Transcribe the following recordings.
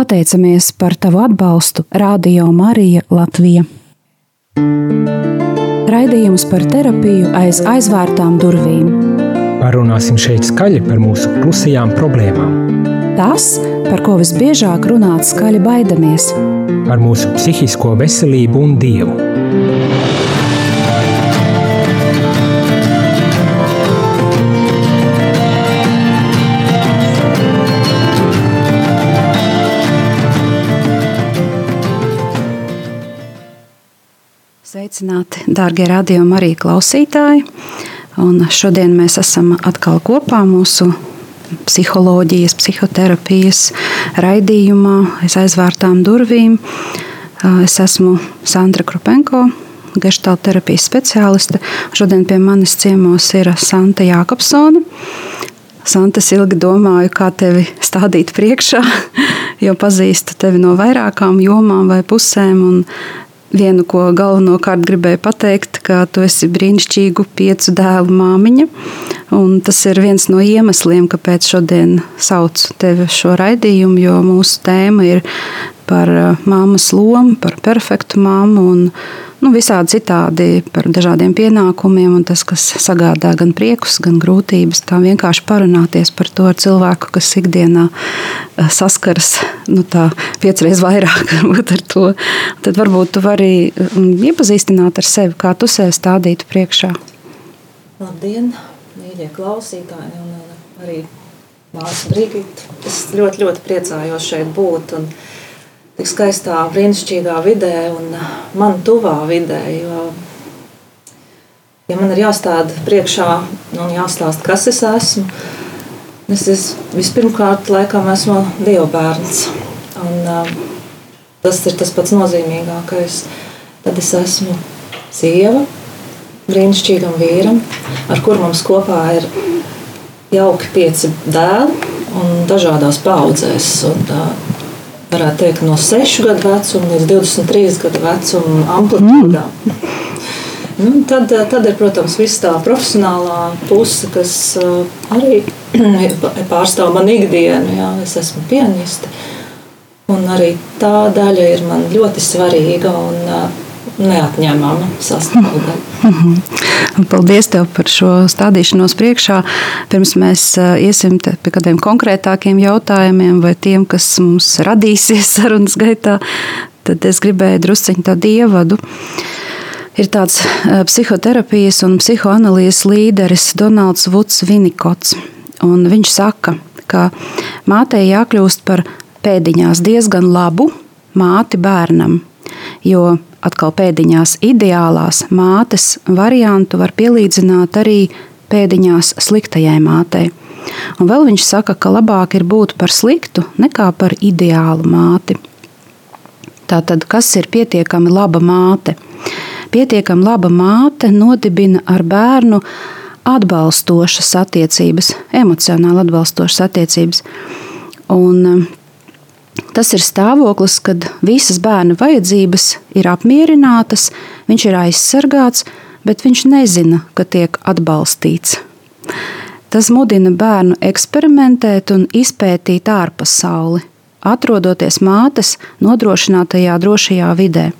Pateicamies par tavu atbalstu Radio Marija Latvija. Raidījums par terapiju aiz aizvērtām durvīm. Parunāsim šeit skaļi par mūsu klusajām problēmām. Tas, par ko visbiežāk runāt skaļi baidamies. Par mūsu psihisko veselību un dievu. Sveicināti, darbie radiokamā arī klausītāji. Un šodien mēs esam atkal kopā mūsu psiholoģijas, psihoterapijas raidījumā, aiz aizvērtām durvīm. Es esmu Sandra Krupenko, geštāla terapijas speciāliste. Šodien pie manis ciemos ir Santa Jākopsone. Santa, es ilgi domāju, kā tevi stādīt priekšā, jo pazīstu tevi no vairākām jomām vai pusēm. Vienu, ko galvenokārt gribēju pateikt, ka tu esi brīnišķīgu piecu dēlu māmiņa. Tas ir viens no iemesliem, kāpēc šodien saucu tevi šo raidījumu, jo mūsu tēma ir par māmas lomu, par perfektu māmu un nu, visādi citādi par dažādiem pienākumiem, un tas, kas sagādā gan priekus, gan grūtības. Tā vienkārši parunāties par to ar cilvēku, kas ikdienā eh, saskaras nu, piecreiz vairāk ar to. Tad varbūt tu vari mm, iepazīstināt ar sevi, kā tu sevi stādītu priekšā. Labdien, mīļie klausītāji! Un arī Māsa Brigita. Es ļoti, ļoti priecājos šeit būt. Un, uh, tik skaistā, brīnišķīgā vidē un man tuvā vidē. Jo, ja man ir jāstāda priekšā un jāstāsta, kas es esmu, es esmu vispirmkārt, laikam, esmu Dieva bērns. Un, tas ir tas pats nozīmīgākais. Tad es esmu sieva brīnišķīgam vīram, ar kuru mums kopā ir jauki pieci dēli un dažādās paudzēs. Un, varētu teikt, no 6 gadu vecuma līdz 23 gadu vecuma amplitūdā. Mm. Nu, tad, tad ir, protams, viss tā profesionālā puse, kas uh, arī pārstāv manu ikdienu. Jā. Es esmu pianiste, un arī tā daļa ir man ļoti svarīga. Un, uh, neatņemama sastāvdaļa. Mhm. Paldies tev par šo stādīšanos priekšā. Pirms mēs iesim pie kādiem konkrētākiem jautājumiem vai tiem, kas mums radīsies sarunas gaitā, tad es gribēju drusciņu tādu ievadu. Ir tāds psihoterapijas un psihoanalīzes līderis Donalds Vuds Vinikots. Un viņš saka, ka mātei jākļūst par pēdiņās diezgan labu māti bērnam, jo atkal pēdiņās ideālās mātes variantu var pielīdzināt arī pēdiņās sliktajai mātei. Un vēl viņš saka, ka labāk ir būt par sliktu nekā par ideālu māti. Tātad, kas ir pietiekami laba māte? Pietiekami laba māte nodibina ar bērnu atbalstošas attiecības, emocionāli atbalstošas attiecības. Un Tas ir stāvoklis, kad visas bērna vajadzības ir apmierinātas, viņš ir aizsargāts, bet viņš nezina, ka tiek atbalstīts. Tas mudina bērnu eksperimentēt un izpētīt ārpasauli, atrodoties mātes nodrošinātajā drošajā vidē.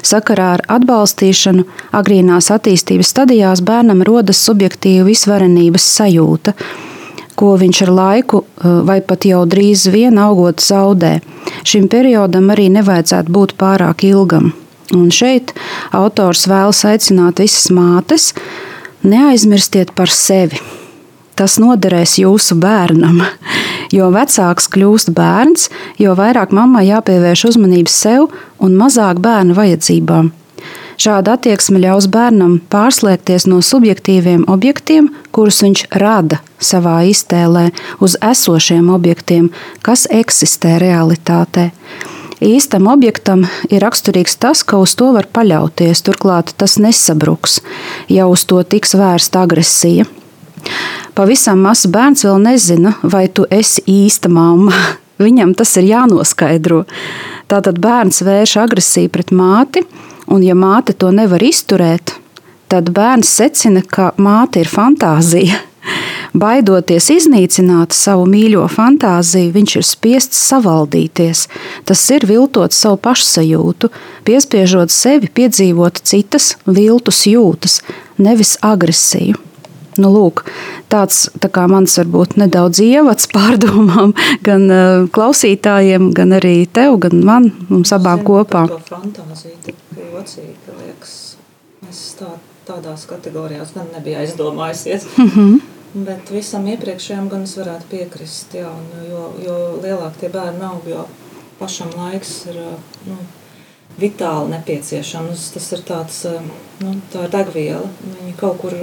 Sakarā ar atbalstīšanu agrīnās attīstības stadijās bērnam rodas subjektīva visvarenības sajūta, ko viņš ar laiku, eh, vai pat jau drīz vien augot, zaudē. Šim periodam arī nevajadzētu būt pārāk ilgam. Un šeit autors vēlas aicināt visas mātes, neaizmirstiet par sevi. Tas noderēs jūsu bērnam. Jo vecāks kļūst bērns, jo vairāk mammai jāpievērš uzmanība sev un mazāk bērnu vajadzībām. Šāda attieksme ļaus bērnam pārslēgties no subjektīviem objektiem, kurus viņš rada savā iztēlē, uz esošiem objektiem, kas eksistē realitātē. Īstam objektam ir raksturīgs tas, ka uz to var paļauties, turklāt tas nesabruks, ja uz to tiks vērsta agresija. Pavisam mazs bērns vēl nezina, vai tu esi īsta mamma. Viņam tas ir jānoskaidro. Tātad bērns vērš agresiju pret māti, Un, ja māte to nevar izturēt, tad bērns secina, ka māte ir fantāzija. Baidoties iznīcināt savu mīļo fantāziju, viņš ir spiests savaldīties. Tas ir viltot savu pašsajūtu, piespiežot sevi piedzīvot citas viltus jūtas, nevis agresiju. Nu, lūk, tāds tā kā mans varbūt nedaudz ievads pārdomām gan uh, klausītājiem, gan arī tev, gan man, mums abām kopā. Tā fantāzija jocīga, liekas, es tā, tādās kategorijās gan nebiju aizdomājusies. Mm -hmm. Bet visam iepriekšējam gan es varētu piekrist, jā, jo, jo lielāk tie bērni aug, jo pašam laiks ir nu, vitāli nepieciešams. Tas ir tāds, nu, tā ir degviela, viņa kaut kur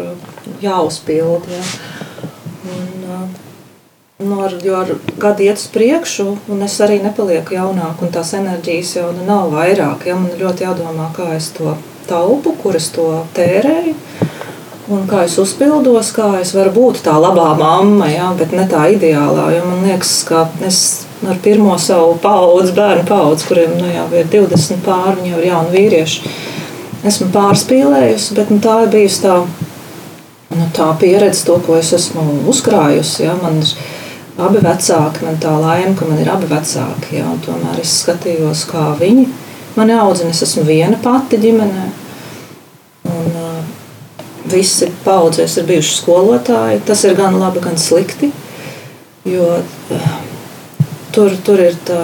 jāuzpild. Ja. Un, nu, ar, jo ar gadu iet uz priekšu, un es arī nepalieku jaunāk, un tās enerģijas jau nu, nav vairāk. Ja. Man ļoti jādomā, kā es to taupu, kur es to tērēju. Un kā es uzpildos, kā es varu būt tā labā mamma, ja, bet ne tā ideālā. Man liekas, ka es ar pirmo savu paudzi, bērnu paudzi, kuriem nu, jau ir 20 pāri, viņi jau ir jauni vīrieši. Esmu pārspīlējusi, bet nu, tā ir bijusi tā, nu, tā pieredze, to, ko es esmu uzkrājusi. Ja. Man ir abi vecāki, man tā laime, ka man ir abi vecāki. Ja, tomēr es skatījos, kā viņi mani audzina. Es esmu viena pati ģimenē. Un, uh, visi paudzēs ir bijuši skolotāji. Tas ir gan labi, gan slikti. Jo uh, tur, tur ir tā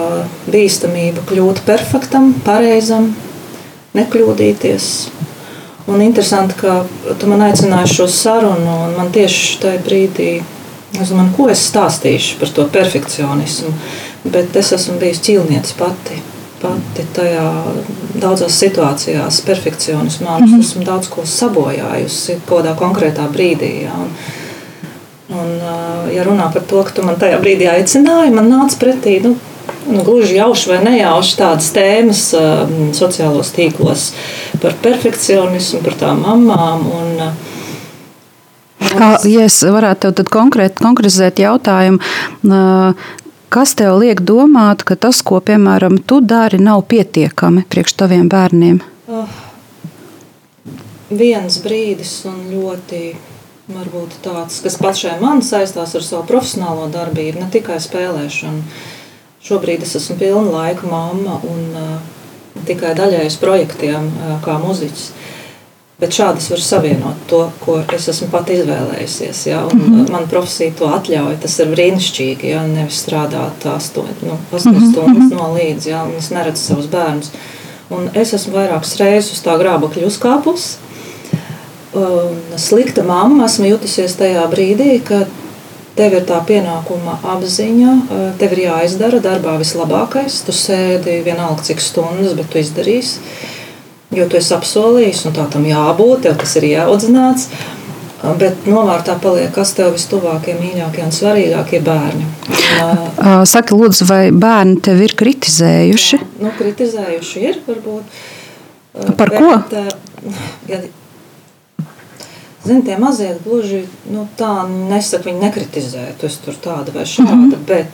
bīstamība kļūt perfektam, pareizam, nekļūdīties. Un interesanti, ka tu man aicināji šo sarunu, un man tieši tajā brīdī, es domāju, ko es stāstīšu par to perfekcionismu. Bet es esmu bijusi ķīlniece pati pati tajā daudzās situācijās, perfekcionismā. Mm -hmm. Es esmu daudz ko sabojājusi kādā konkrētā brīdī. Ja, un, un, ja runā par to, ka tu man tajā brīdī aicināji, man nāca pretī. Nu, nu, gluži jauši vai nejauši tādas tēmas uh, sociālos tīklos par perfekcionismu, par tām mamām. Un, uh, Kā, ja es varētu tev konkrēt, konkretizēt jautājumu, Kas tev liek domāt, ka tas, ko piemēram tu dari, nav pietiekami priekš taviem bērniem? Uh, viens brīdis un ļoti varbūt tāds, kas pašai man saistās ar savu profesionālo darbību, ne tikai spēlēšanu. Šobrīd es esmu pilna laika mamma un uh, tikai daļai uz projektiem uh, kā muziķis. Bet šādi es varu savienot to, ko es esmu pat izvēlējusies. Ja? Un, mm -hmm. Man profesija to atļauj. Tas ir brīnišķīgi. Ja? Nevis strādāt astoņas nu, mm -hmm. stundas no līdzi, ja? un es neredzu savus bērnus. Un es esmu vairākas reizes uz tā grābekļa uzkāpus. Un slikta mamma esmu jutusies tajā brīdī, kad tev ir tā pienākuma apziņa, tev ir jāizdara darbā vislabākais. Tu sēdi vienalga cik stundas, bet tu izdarīsi. Jo tu esi apsolījis, un tā tam jābūt, tev tas ir jāaudzināts. Bet novārtā paliek, kas tev vistuvākie, mīļākie un svarīgākie bērni. Saki, lūdzu, vai bērni tevi ir kritizējuši? Nu, kritizējuši ir, varbūt. Par bet, ko? Ja, Zini, tie mazie gluži nu, tā nesaka, viņi nekritizē, tu esi tur tāda vai šāda. Mm -hmm. Bet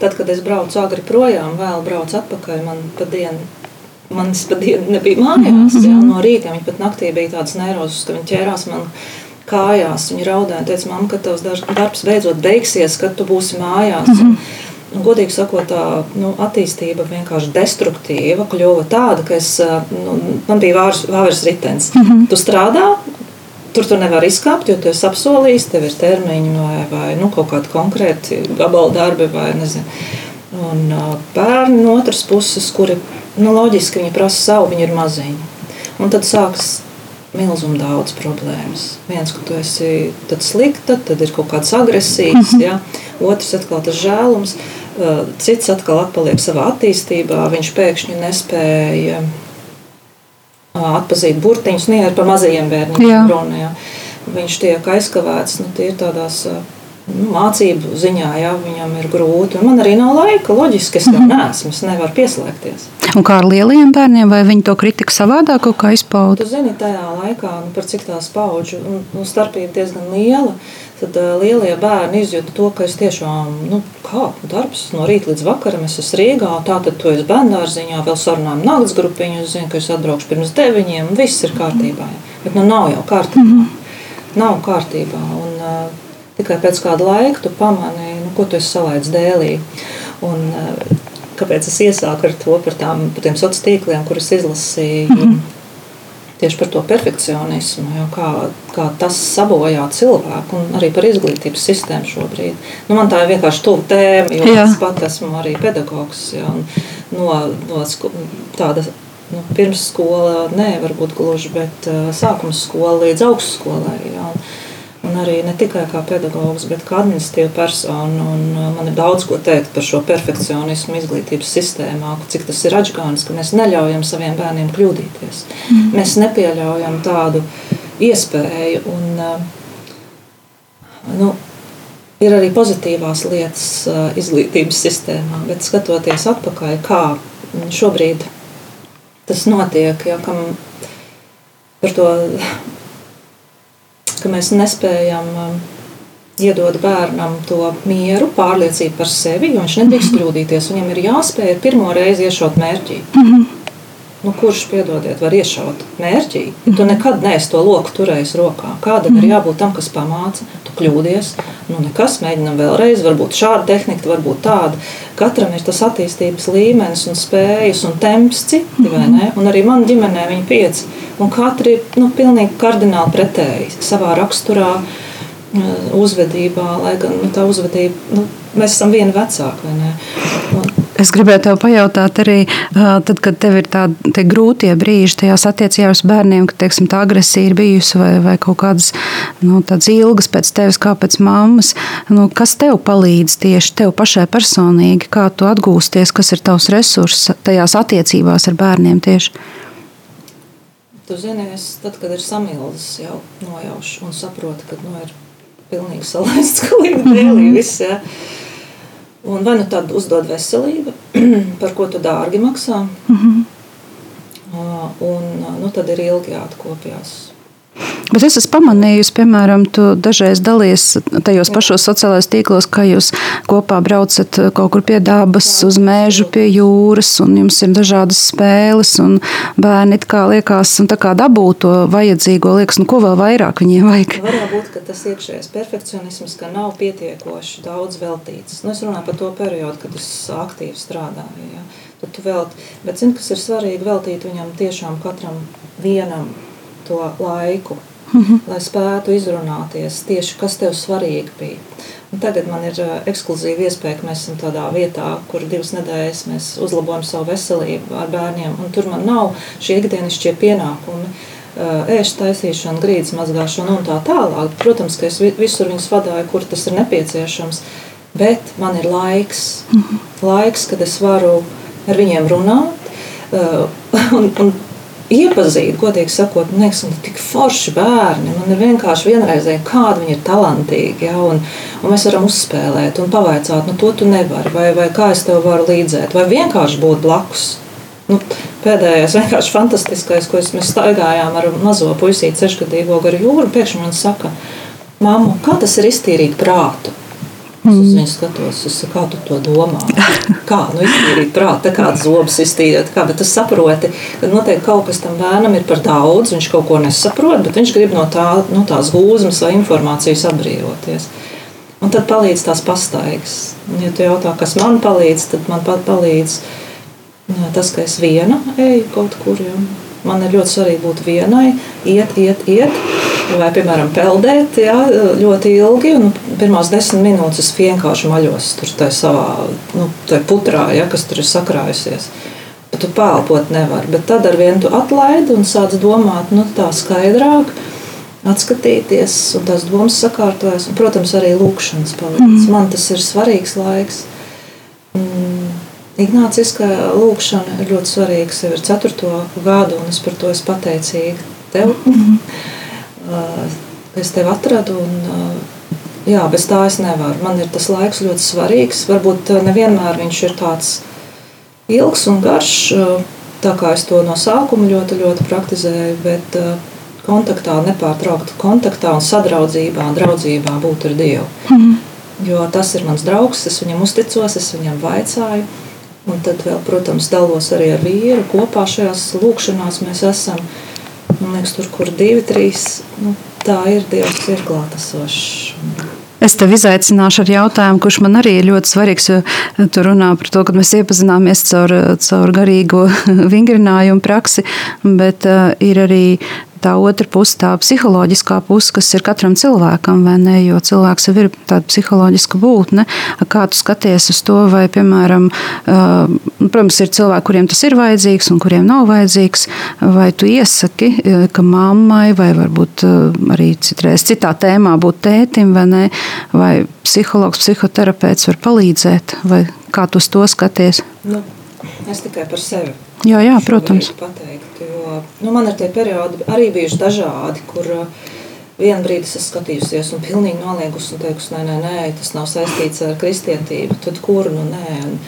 tad, kad es braucu agri projām, vēl braucu atpakaļ, man pa dienu manas pat diena nebija mājās. Mm -hmm. jā, no rīta viņa pat naktī bija tādas neirozes, ka viņa ķērās man kājās. Viņa raudāja, teica, mamma, ka tavs darbs beidzot beigsies, kad tu būsi mājās. Mm -hmm. Un, godīgi sakot, tā nu, attīstība vienkārši destruktīva kļuva tāda, ka es, nu, man bija vāveres ritenis. Mm -hmm. Tu strādā, tur tu nevar izkāpt, jo tu esi apsolījis, tev ir termiņi vai, vai nu, kaut kādi konkrēti gabalu darbi vai nezinu. Un bērni no otras puses, kuri nu, loģiski viņi prasa savu, viņi ir maziņi. Un tad sākas milzīgi daudz problēmas. Viens, ka tu esi slikta, tad ir kaut kādas agresijas, mm -hmm. ja? otrs atkal tas žēlums, cits atkal atpaliek savā attīstībā. Viņš pēkšņi nespēja atpazīt burtiņus, ne nu, ar pa mazajiem bērniem. Runa, ja? Viņš tiek aizkavēts nu, tādās nu, mācību ziņā, ja viņam ir grūti. Un man arī nav laika, loģiski, es tam mm -hmm. neesmu, es nevaru pieslēgties. Un kā ar lieliem bērniem, vai viņi to kritiku savādāk kaut kā izpauda? Tu zini, tajā laikā, nu, par cik tās paudžu un starpība diezgan liela, tad uh, lielie bērni izjūta to, ka es tiešām, nu, kā darbs no rīta līdz vakaram, es esmu Rīgā, tā tad tu esi bērndārziņā, vēl sarunājam nakts grupiņu, es zinu, ka es atbraukšu pirms deviņiem, viss ir kārtībā. Bet nu nav jau kārtībā. Mm -hmm. Nav kārtībā. Un, uh, tikai pēc kāda laika tu pamani, nu, ko tu esi salaidis dēlī. Un, kāpēc es iesāku ar to par, tām, par tiem sociāliem tīkliem, kurus izlasīju? Mm -hmm tieši par to perfekcionismu, jo, kā, kā tas sabojā cilvēku un arī par izglītības sistēmu šobrīd. Nu, man tā ir vienkārši tuva tēma, jo Jā. es pat esmu arī pedagogs. Ja, no, no tāda nu, pirmsskola, ne varbūt gluži, bet sākuma skola līdz augstskolai. Ja, un, Un arī ne tikai kā pedagogs, bet kā administratīva persona. Un uh, man ir daudz ko teikt par šo perfekcionismu izglītības sistēmā, cik tas ir atgādājums, ka mēs neļaujam saviem bērniem kļūdīties. Mm. Mēs nepieļaujam tādu iespēju. Un, uh, nu, ir arī pozitīvās lietas uh, izglītības sistēmā, bet skatoties atpakaļ, kā šobrīd tas notiek, ja, kam par to ka mēs nespējam um, iedot bērnam to mieru, pārliecību par sevi, jo viņš nedrīkst kļūdīties. Viņam ir jāspēj pirmo reizi iešaut mērķī. Mm -hmm. Nu, kurš, piedodiet, var iešaut mērķī? Tu nekad neesi to loku turējis rokā. Kādam ir jābūt tam, kas pamāca, tu kļūdies. Nu, nekas, mēģinam vēlreiz, varbūt šāda tehnika, varbūt tāda. Katram ir tas attīstības līmenis, un spējas un temps citi, ne? Un arī man ģimenē viņi pieci un katra ir nu, pilnīgi kardināli pretēji savā raksturā, uh, uzvedībā, lai gan nu, tā uzvedība, nu, mēs esam vieni vecāki. Un, Es gribēju te pajautāt arī, tad, kad tev ir tādi grūtie brīži tajās attiecībās ar bērniem, ka teiksim, tā agresija ir bijusi vai, vai kaut kādas nu, ilgas pēc tevis, kā pēc mammas. Nu, kas tev palīdz tieši tev pašai personīgi, kā tu atgūsties, kas ir tavs resurss tajās attiecībās ar bērniem tieši? Tu zini, es tad, kad ir samilzis, jau nojaušu un saprotu, ka nu, ir pilnīgi salaists galīgi dēlī viss. Ja. Un vai nu tad uzdod veselība, par ko tu dārgi maksā, mm -hmm. un nu, tad ir ilgi jāatkopjas. Bet es esmu pamanījusi, piemēram, tu dažreiz dalies tajos pašos sociālajos tīklos, ka jūs kopā braucat kaut kur pie dabas, uz mēžu, pie jūras, un jums ir dažādas spēles, un bērni it kā liekas, un tā kā dabū to vajadzīgo, liekas, nu ko vēl vairāk viņiem vajag. Varētu būt, ka tas iekšējais perfekcionisms, ka nav pietiekoši daudz veltīts. Nu, es runāju par to periodu, kad es aktīvi strādāju. Ja. Tad tu velti, bet zini, kas ir svarīgi veltīt viņam tiešām katram vienam to laiku, mm -hmm. lai spētu izrunāties tieši kas tev svarīgi bija. Un tagad man ir uh, ekskluzīva iespēja, ka mēs esam tādā vietā, kur divas nedēļas mēs uzlabojam savu veselību ar bērniem. Tur man nav šie ikdienišķie pienākumi, uh, ēst taisīšana, grīdas mazgāšana un tā tālāk. Protams, ka es visur viņus vadīju, kur tas ir nepieciešams, bet man ir laiks, mm -hmm. laiks kad es varu ar viņiem runāt. Uh, un, un iepazīt, godīgi sakot, man liekas, ir tik forši bērni. Man ir vienkārši vienreizēji, kādi viņi ir talantīgi. Ja, un, un mēs varam uzspēlēt un pavaicāt, nu, to tu nevari, vai, vai kā es tev varu līdzēt, vai vienkārši būt blakus. Nu, pēdējais vienkārši fantastiskais, ko mēs staigājām ar mazo puisīti, sešgadīgo garu jūru, pēkšņi man saka, Māmu, kā tas ir iztīrīt prātu? Es uz viņu skatos, es saku, kā tu to domā? Kā nu, iztīrīt prātu, kā zobus iztīrīt. Kā, bet es saprotu, ka noteikti kaut kas tam bērnam ir par daudz, viņš kaut ko nesaprot, bet viņš grib no tā, nu, tās gūzmas vai informācijas atbrīvoties. Un tad palīdz tās pastaigas. Ja tu jautā, kas man palīdz, tad man pat palīdz jā, tas, ka es viena eju kaut kur. Ja. Man ir ļoti svarīgi būt vienai, iet, iet, iet vai, piemēram, peldēt jā, ļoti ilgi. Pirmās desmit minūtes es vienkārši maļos tur savā nu, putrā, ja, kas tur ir sakrājusies. Bet tu pēlpot nevari. Bet tad ar vienu tu atlaidi un sāc domāt nu, tā skaidrāk. Atskatīties, un tās domas sakārtojas. Un, protams, arī lūkšanas palīdz. Mm. Man tas ir svarīgs laiks. Mm. Ignāciskā lūkšana ir ļoti svarīga. Sev ir ceturto gadu, un es par to esmu pateicīga tev. Mm -hmm es tevi atradu. Un, jā, bez tā es nevaru. Man ir tas laiks ļoti svarīgs. Varbūt nevienmēr viņš ir tāds ilgs un garš, tā kā es to no sākuma ļoti, ļoti praktizēju. Bet kontaktā, nepārtraukti kontaktā un sadraudzībā, draudzībā būt ar Dievu. Mm. Jo tas ir mans draugs, es viņam uzticos, es viņam vaicāju. Un tad, vēl, protams, dalos arī ar vīru. Kopā šajās lūkšanās mēs esam. Man liekas, tur, kur divi, trīs, nu, tā ir Dievs, ir klātesošs. Es tev izaicināšu ar jautājumu, kurš man arī ir ļoti svarīgs. Tu runā par to, ka mēs iepazināmies caur, caur garīgo vingrinājumu praksi, bet uh, ir arī tā otra puse, tā psiholoģiskā puse, kas ir katram cilvēkam, vai ne? Jo cilvēks jau ir tāda psiholoģiska būtne. Kā tu skaties uz to, vai, piemēram, protams, ir cilvēki, kuriem tas ir vajadzīgs un kuriem nav vajadzīgs, vai tu iesaki, ka mammai vai varbūt arī citreiz citā tēmā būt tētim, vai ne? Vai psihologs, psihoterapeits var palīdzēt, vai kā tu uz to skaties? Nu, es tikai par sevi. Jā, jā protams. Pateikt nu, man ir tie periodi arī bijuši dažādi, kur uh, vienā brīdī es skatījusies un pilnīgi noliegusi un teikusi, nē, nē, nē, tas nav saistīts ar kristietību, tad kur nu nē. Un,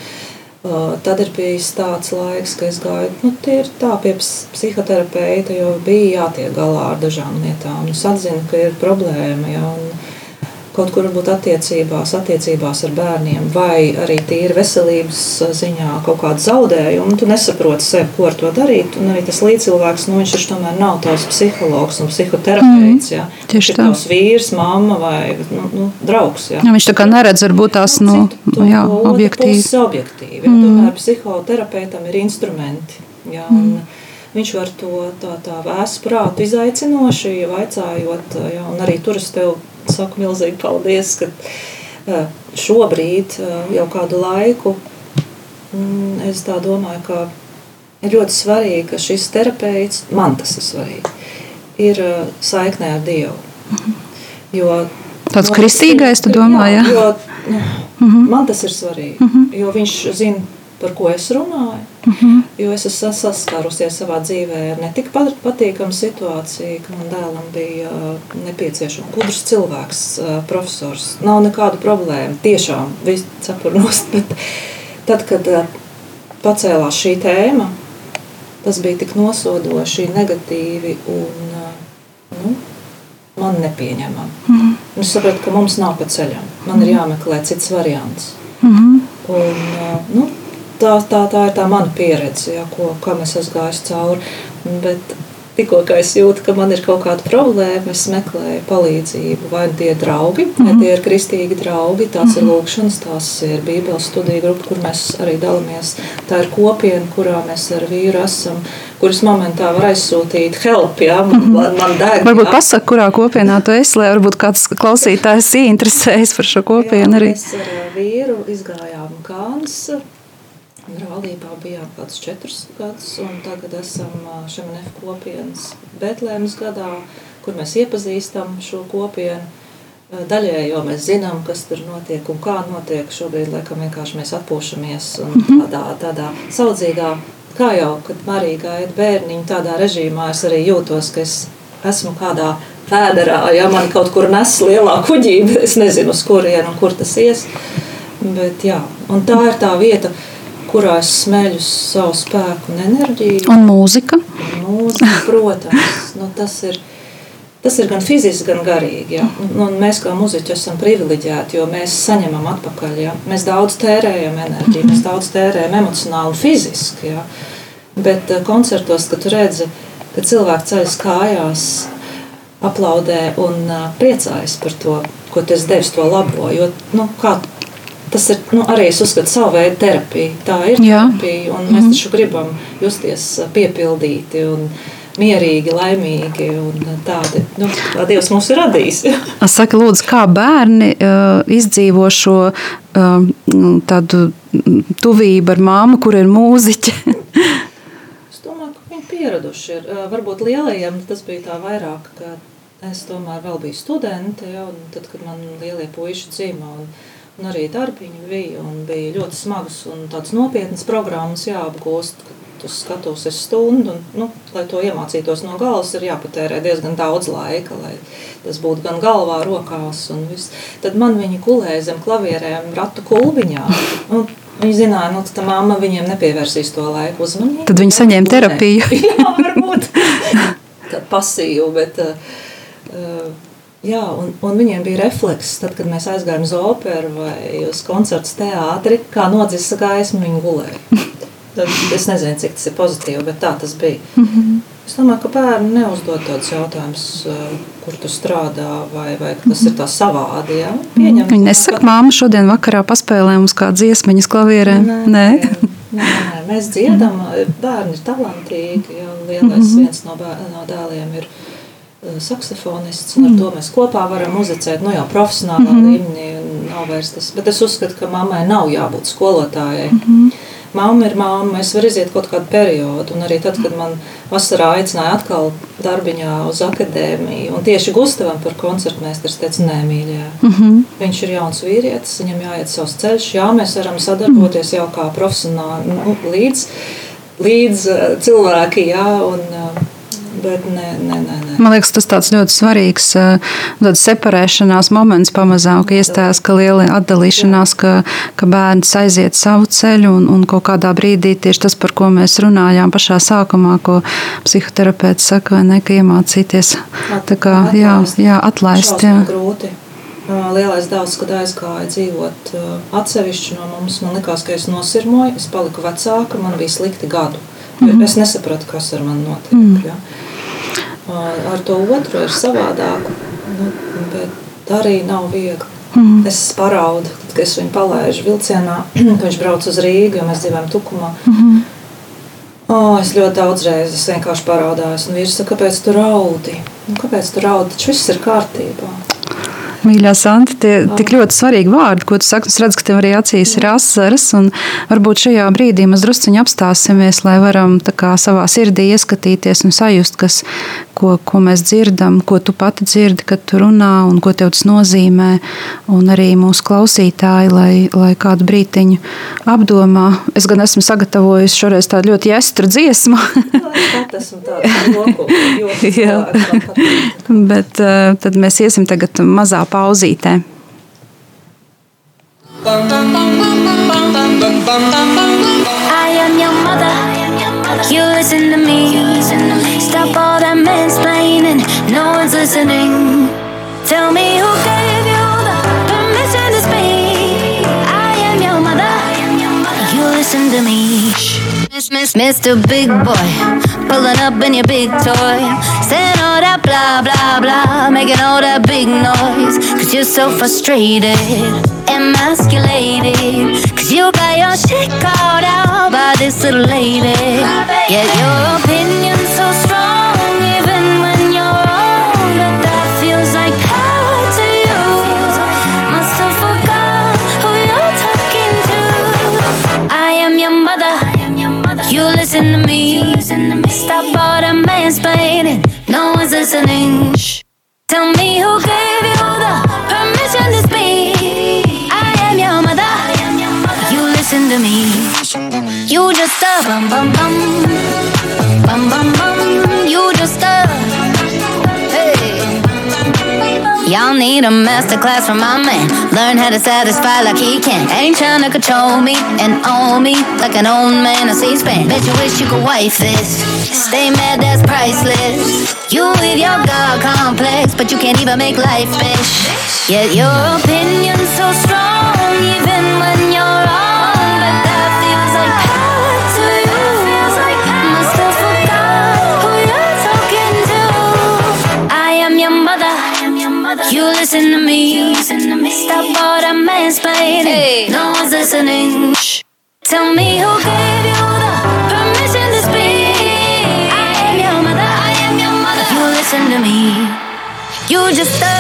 Uh, tad ir bijis tāds laiks, kad es gāju nu, tā pie psihoterapeita, jo bija jātiek galā ar dažām lietām. Es atzinu, ka ir problēma. Ja, un, kaut kur varbūt attiecībās, attiecībās ar bērniem, vai arī tīri veselības ziņā kaut kādu zaudējumu, tu nesaproti sev, ko ar to darīt. Un arī tas līdzcilvēks, nu, viņš tomēr nav tavs psihologs un psihoterapeits. Mm, ja. Tieši tā. Tavs vīrs, mamma vai nu, nu, draugs. Ja. Ja, viņš tā kā neredz varbūt tās nu, nu, jā, objektīvi. objektīvi ja. mm. Tomēr psihoterapeitam ir instrumenti. Ja, un, mm. Viņš var to tā, tā vēsu prātu izaicinoši, vaicājot, ja, un arī tur es tev saku milzīgi paldies, ka šobrīd jau kādu laiku mm, es tā domāju, ka ir ļoti svarīgi, ka šis terapeits, man tas ir svarīgi, ir saiknē ar Dievu. Jo, Tāds kristīgais, tu domā, jā? jā? Jo, nu. Man tas ir svarīgi, -hmm. jo viņš zina, par ko es runāju. Uh mhm. -huh. Jo es esmu saskārusies savā dzīvē ar ne tik patīkamu situāciju, ka man dēlam bija uh, nepieciešams gudrs cilvēks, uh, profesors. Nav nekādu problēmu. Tiešām viss cepurnos. Tad, kad uh, pacēlās šī tēma, tas bija tik nosodoši, negatīvi un nu, man nepieņemami. Mhm. -huh. Es sapratu, ka mums nav pa ceļam. Man uh -huh. ir mhm. jāmeklē cits variants. Uh -huh. Un, nu, tā, tā, tā ir tā mana pieredze, ja, ko, kam es esmu gājis cauri. Bet tikko es jūtu, ka man ir kaut kāda problēma, es meklēju palīdzību. Vai tie ir draugi, mm -hmm. vai tie ir kristīgi draugi, tās mm -hmm. ir mhm. lūkšanas, tās ir Bībeles studiju grupa, kur mēs arī dalāmies. Tā ir kopiena, kurā mēs ar vīru esam. Kuras momentā var aizsūtīt help, ja man, mm -hmm. man deg. Varbūt pasaka, kurā kopienā tu esi, lai varbūt kāds klausītājs ieinteresējas par šo kopienu arī. Mēs ar vīru izgājām Kāns Brālībā bijām kādus četrus gadus, un tagad esam šeit kopienas Betlēmas gadā, kur mēs iepazīstam šo kopienu. Daļēji jau mēs zinām, kas tur notiek un kā notiek. Šobrīd laikam vienkārši mēs atpūšamies un mhm. tādā, tādā saudzīgā, kā jau, kad Marija gaida bērniņu, tādā režīmā es arī jūtos, ka es esmu kādā pēderā, ja man kaut kur nes lielā kuģī, es nezinu, uz kurienu un kur tas ies. Bet jā, un tā ir tā vieta, kur kurā es smeļu savu spēku un enerģiju. Un mūzika? Mūzika, protams, nu, tas ir. Tas ir gan fiziski, gan garīgi. Ja? Un, un mēs kā muzeķi esam privileģēti, jo mēs saņemam atpakaļ. Ja? Mēs daudz tērējam enerģiju, mēs daudz tērējam emocionāli un fiziski. Ja? Bet uh, koncertos, kad redzi, ka cilvēki ceļas kājās, aplaudē un uh, priecājas par to, ko esi devis to labo. Jo, nu, kā Tas ir nu, arī es uzskatu, savu veidu terapija. Tā ir Jā. terapija, un mēs mm. taču gribam justies piepildīti. Un, mierīgi, laimīgi un tādi. Nu, tā Dievs mums ir radījis. Saka, lūdzu, kā bērni uh, izdzīvo šo uh, tādu tuvību ar māmu, kur ir mūziķe? es domāju, ka viņi pieraduši ir. Uh, varbūt lielajiem tas bija tā vairāk, ka es tomēr vēl biju studente, ja, un tad, kad man lielie puiši dzīvo. Un arī darbiņi bija, un bija ļoti smagas un tādas nopietnas programmas jāapgūst. Tas skatos stundu, un, nu, lai to iemācītos no galvas, ir jāpatērē diezgan daudz laika, lai tas būtu gan galvā, rokās. Tad man viņi kulēja zem klavierēm, ratu kulbiņā. Un, Viņi zināja, nu, ka tā mamma viņiem nepievērsīs to laiku uzmanību. Tad viņi saņēma terapiju. Jā, varbūt tā pasīva, bet uh, Jā, un, un viņiem bija refleks, tad, kad mēs aizgājām uz operu vai uz koncertu teātri, kā nodzisa gaismu, viņi gulēja. tad es nezinu, cik tas ir pozitīvi, bet tā tas bija. Mm -hmm. Es domāju, ka bērni neuzdod tādus jautājumus, kur tu strādā, vai, vai tas ir tā savādi. Ja? Pieņem, Viņi nesaka, ka māma šodien vakarā paspēlē mums kādu dziesmiņas klavierē. Nē, nē. nē. Nē, mēs dziedam, bērni ir talantīgi. Lielais mm -hmm. viens no, bēr, no dēliem ir saksofonists, un ar to mēs kopā varam muzicēt, nu jau profesionālā mm -hmm. līmenī. Nav vairs tas, bet es uzskatu, ka mammai nav jābūt skolotājai. Mm -hmm. Māma ir māma, es varu iziet kaut kādu periodu, un arī tad, kad man vasarā aicināja atkal darbiņā uz akadēmiju, un tieši Gustavam par koncertu mēs teicu, nē, mīļā. Mm -hmm. Viņš ir jauns vīrietis, viņam jāiet savs ceļš, jā, mēs varam sadarboties jau kā profesionāli nu, līdz, līdz cilvēki, jā, un, Bet nē, nē, nē, nē. Man liekas, tas tāds ļoti svarīgs tāds separēšanās moments pamazām, ka iestājas ka liela atdalīšanās, ka, ka bērns aiziet savu ceļu un, un kaut kādā brīdī tieši tas, par ko mēs runājām pašā sākumā, ko psihoterapeits saka, ne, ka iemācīties tā kā, jā, jā, atlaist. Jā. Grūti. Lielais dēls, kad aizgāja dzīvot atsevišķi no mums, man likās, ka es nosirmoju, es paliku vecāka, man bija slikti gadu. Mm -hmm. Es nesapratu, kas ar mani notiek. Mm -hmm. ja. Ar to otru ir savādāk, nu, bet arī nav viegli. Mm. Es paraudu, kad es viņu palaidu vilcienā, kad viņš brauc uz Rīgu, jo mēs dzīvojam Tukumā. Mm. Oh, es ļoti daudz reizes vienkārši un vīrs saka, kāpēc tu raudi? Nu, kāpēc tu raudi? Taču viss ir kārtībā. Mīļā Santa, tie tik ļoti svarīgi vārdi, ko tu saki. Es redzu, ka tev arī acīs ir asaras. Varbūt šajā brīdī mēs druskuļi apstāsimies, lai varam kā, savā sirdī ieskatīties un sajust, kas, ko, ko mēs dzirdam, ko tu pati dzirdi, kad tu runā un ko tev tas nozīmē. Un arī mūsu klausītāji, lai, lai kādu brīdiņu apdomā. Es gan esmu sagatavojis šoreiz tādu ļoti jēstru dziesmu. Bet uh, tad mēs iesim tagad mazā pauzītē. I am your mother. You listen to me. Stop all mansplaining. No one's listening. Tell me who gave you the permission to speak. I am your mother. You listen to me. Miss, miss, Mr. Big Boy, pulling up in your big toy, saying all that blah blah blah, making all that big noise. Cause you're so frustrated, emasculated. Cause you got your shit called out by this little lady. Yet your opinion's mansplaining. No one's listening. Shh. Tell me who gave you the permission to speak. I am your mother. You listen to me. You just a bum bum. Bum bum bum. Need a masterclass from my man. Learn how to satisfy like he can. Ain't trying to control me and own me like an old man on C-SPAN. Bet you wish you could wife this. Stay mad, that's priceless. You with your God complex, but you can't even make life fish. Yet your opinion's so strong, even when you're wrong. You just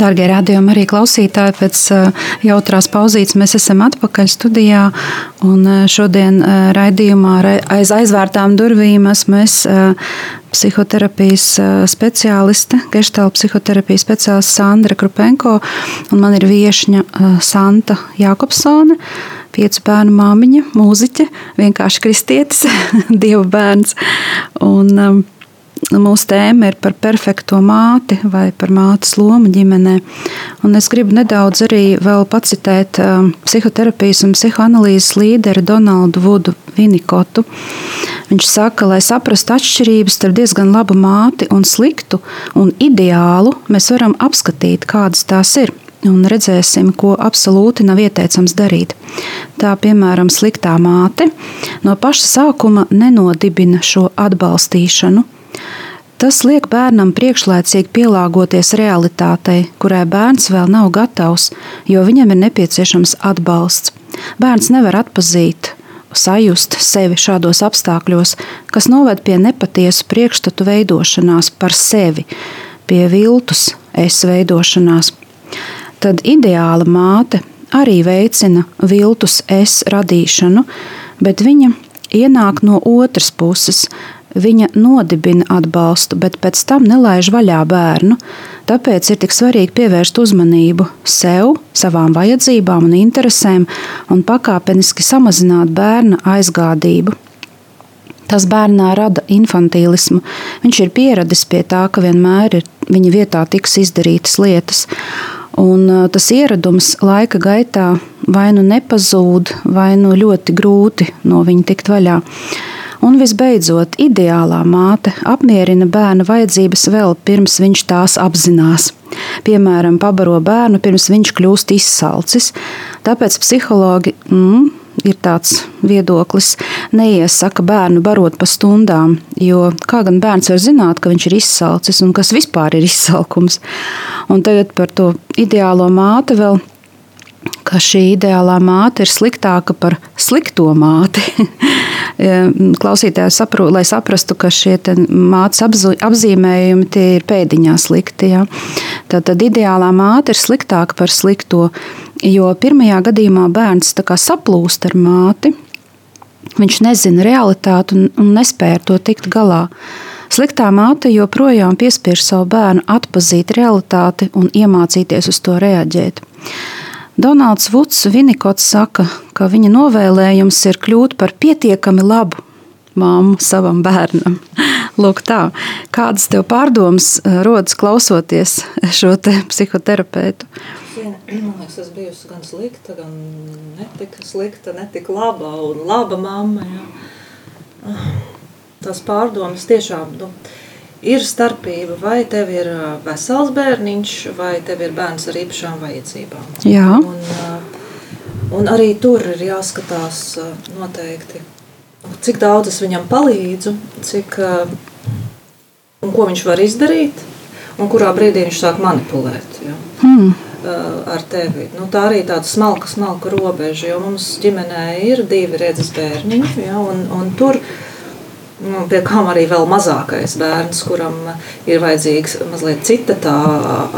Darbie radījumi, arī klausītāji, pēc jautrās pauzītes mēs esam atpakaļ studijā. Šodien raidījumā aiz aizvērtām durvīm esmu es, psihoterapijas speciāliste, geštāla psihoterapijas speciāliste Sandra Krupenko, un man ir viešņa Santa Jākopsone piecu bērnu māmiņa, mūziķe, vienkārši kristietis, dieva bērns. Un, um, Mūsu tēma ir par perfekto māti vai par mātes lomu ģimenē. Un es gribu nedaudz arī pacitēt um, psihoterapijas un psihoanalīzes līderi Donaldu Vudu Vinikotu. Viņš saka, lai saprastu atšķirības starp diezgan labu māti un sliktu un ideālu, mēs varam apskatīt, kādas tās ir un redzēsim, ko absolūti nav ieteicams darīt. Tā piemēram, sliktā māte no paša sākuma nenodibina šo atbalstīšanu. Tas liek bērnam priekšlaicīgi pielāgoties realitātei, kurai bērns vēl nav gatavs, jo viņam ir nepieciešams atbalsts. Bērns nevar atpazīt, sajust sevi šādos apstākļos, kas noved pie nepatiesu priekšstatu veidošanās par sevi, pie viltus es veidošanās tad ideāla māte arī veicina viltus es radīšanu, bet viņa ienāk no otras puses. Viņa nodibina atbalstu, bet pēc tam nelaiž vaļā bērnu. Tāpēc ir tik svarīgi pievērst uzmanību sev, savām vajadzībām un interesēm un pakāpeniski samazināt bērna aizgādību. Tas bērnā rada infantīlismu. Viņš ir pieradis pie tā, ka vienmēr ir viņa vietā tiks izdarītas lietas. Un tas ieradums laika gaitā vai nu nepazūd, vai nu ļoti grūti no viņa tikt vaļā. Un visbeidzot, ideālā māte apmierina bērna vajadzības vēl pirms viņš tās apzinās. Piemēram, pabaro bērnu pirms viņš kļūst izsalcis. Tāpēc psihologi mm, ir tāds viedoklis, neiesaka bērnu barot pa stundām, jo kā gan bērns var zināt, ka viņš ir izsalcis un kas vispār ir izsalkums. Un tagad par to ideālo māti vēl ka šī ideālā māte ir sliktāka par slikto māti. Klausītājai saprot, lai saprastu, ka šie mātes apzīmējumi ir pēdiņā slikti. Ja? Tad, tad ideālā māte ir sliktāka par slikto, jo pirmajā gadījumā bērns saplūst ar māti. Viņš nezina realitāti un, un nespēja ar to tikt galā. Sliktā māte joprojām piespiež savu bērnu atpazīt realitāti un iemācīties uz to reaģēt. Donalds Vuds Vinikots saka, ka viņa novēlējums ir kļūt par pietiekami labu māmu savam bērnam. Lūk, tā. Kādas tev pārdomas eh, rodas klausoties šo psihoterapeitu? Man liekas, es biju gan slikta, gan netika slikta, netika laba un laba mamma. Jā. Ah, tās pārdomas tiešām. Nu, ir starpība, vai tev ir vesels bērniņš, vai tev ir bērns ar īpašām vajadzībām. Jā. Un, un arī tur ir jāskatās noteikti, cik daudz es viņam palīdzu, cik, un ko viņš var izdarīt, un kurā brīdī viņš sāk manipulēt. Ja. Hmm. Ar tevi. Nu, tā arī ir tāda smalka, smalka robeža, jo mums ģimenē ir divi redzes bērniņi. Ja, un, un tur uh, pie kām arī vēl mazākais bērns, kuram ir vajadzīgs mazliet cita tā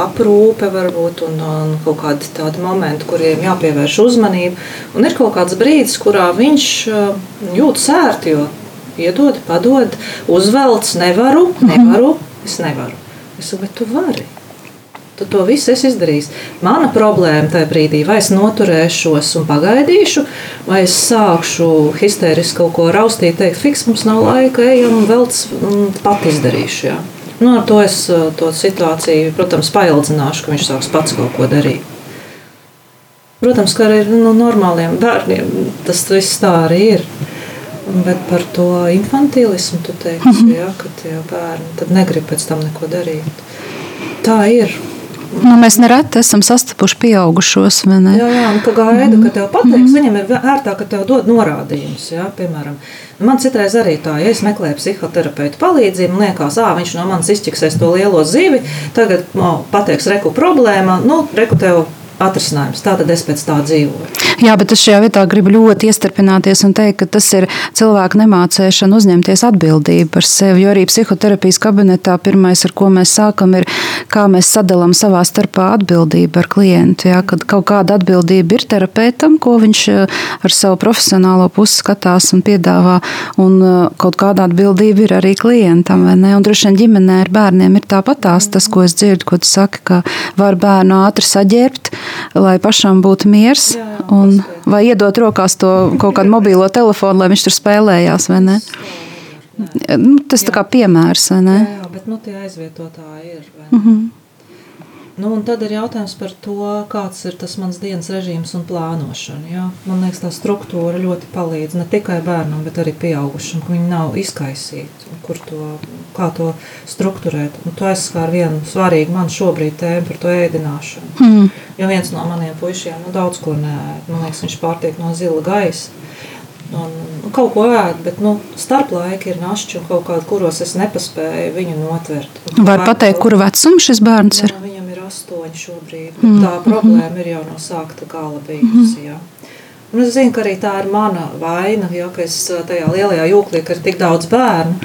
aprūpe, varbūt, un, un kaut kādi tādi momenti, kuriem jāpievērš uzmanība. Un ir kaut kāds brīdis, kurā viņš jūtas ērti, jo iedod, padod, uzvelc, nevaru, nevaru, es nevaru. Es saku, bet tu vari tad to visu es izdarīšu. Mana problēma tajā brīdī, vai es noturēšos un pagaidīšu, vai es sākšu histēriski kaut ko raustīt, teikt, fiks, mums nav laika, ejam un vēl pat izdarīšu. Jā. Nu, ar to es to situāciju, protams, paildzināšu, ka viņš sāks pats kaut ko darīt. Protams, ka arī nu, normāliem bērniem tas viss tā arī ir. Bet par to infantīlismu tu teiksi, mm -hmm. ja, ka tie bērni negrib pēc tam neko darīt. Tā ir. Nu, mēs nereti esam sastapuši pieaugušos. Jā, jā, un tu gaidi, ka tev pateiks. Mm -hmm. Viņam ir ērtāk, ka tev dod norādījumus. Jā, piemēram, man citreiz arī tā, ja es meklēju psihoterapeitu palīdzību, liekas, ah, viņš no manis izķiksēs to lielo zivi, tagad no, pateiks, reku problēma, nu, reku tev atrisinājums. Tātad es pēc tā dzīvoju. Jā, bet es šajā vietā gribu ļoti iestarpināties un teikt, ka tas ir cilvēku nemācēšana uzņemties atbildību par sevi. Jo arī psihoterapijas kabinetā pirmais, ar ko mēs sākam, ir, kā mēs sadalām savā starpā atbildību ar klientu. Ja, kad kaut kāda atbildība ir terapeitam, ko viņš ar savu profesionālo pusi skatās un piedāvā, un kaut kāda atbildība ir arī klientam. Droši vien ģimenē ar bērniem ir tāpatās tas, ko es dzirdu, ko tu saki, ka var bērnu ātri saģērbt, lai pašam būtu miers, jā, jā, un, vai iedot rokās to kaut kādu mobīlo telefonu, lai viņš tur spēlējās, vai ne? Nu, tas kā piemērs, vai ne? Jā, jā bet nu, tie aizvietotāji ir. Mm -hmm. Nu, un tad ir jautājums par to, kāds ir tas mans dienas režīms un plānošana. Ja? Man liekas, tā struktūra ļoti palīdz ne tikai bērnam, bet arī pieaugušam, ka viņi nav izkaisīti, kur to, kā to strukturēt. Un tu aizskāri vienu svarīgu man šobrīd tēmu par to ēdināšanu. Mm. Jo viens no maniem puišiem nu, daudz ko neēd. Man liekas, viņš pārtiek no zila gaisa. Un, nu, kaut ko ēd, bet nu, starp laiki ir našķi un kaut kādi, kuros es nepaspēju viņu notvert. Var pateikt, kura vecuma šis bērns ir? Jā, viņam ir astoņi šobrīd. Mm. Tā problēma ir jau no sākta gala bijusi. Mm. Un es zinu, ka arī tā ir mana vaina, jo es tajā lielajā jūklī, ka ir tik daudz bērnu.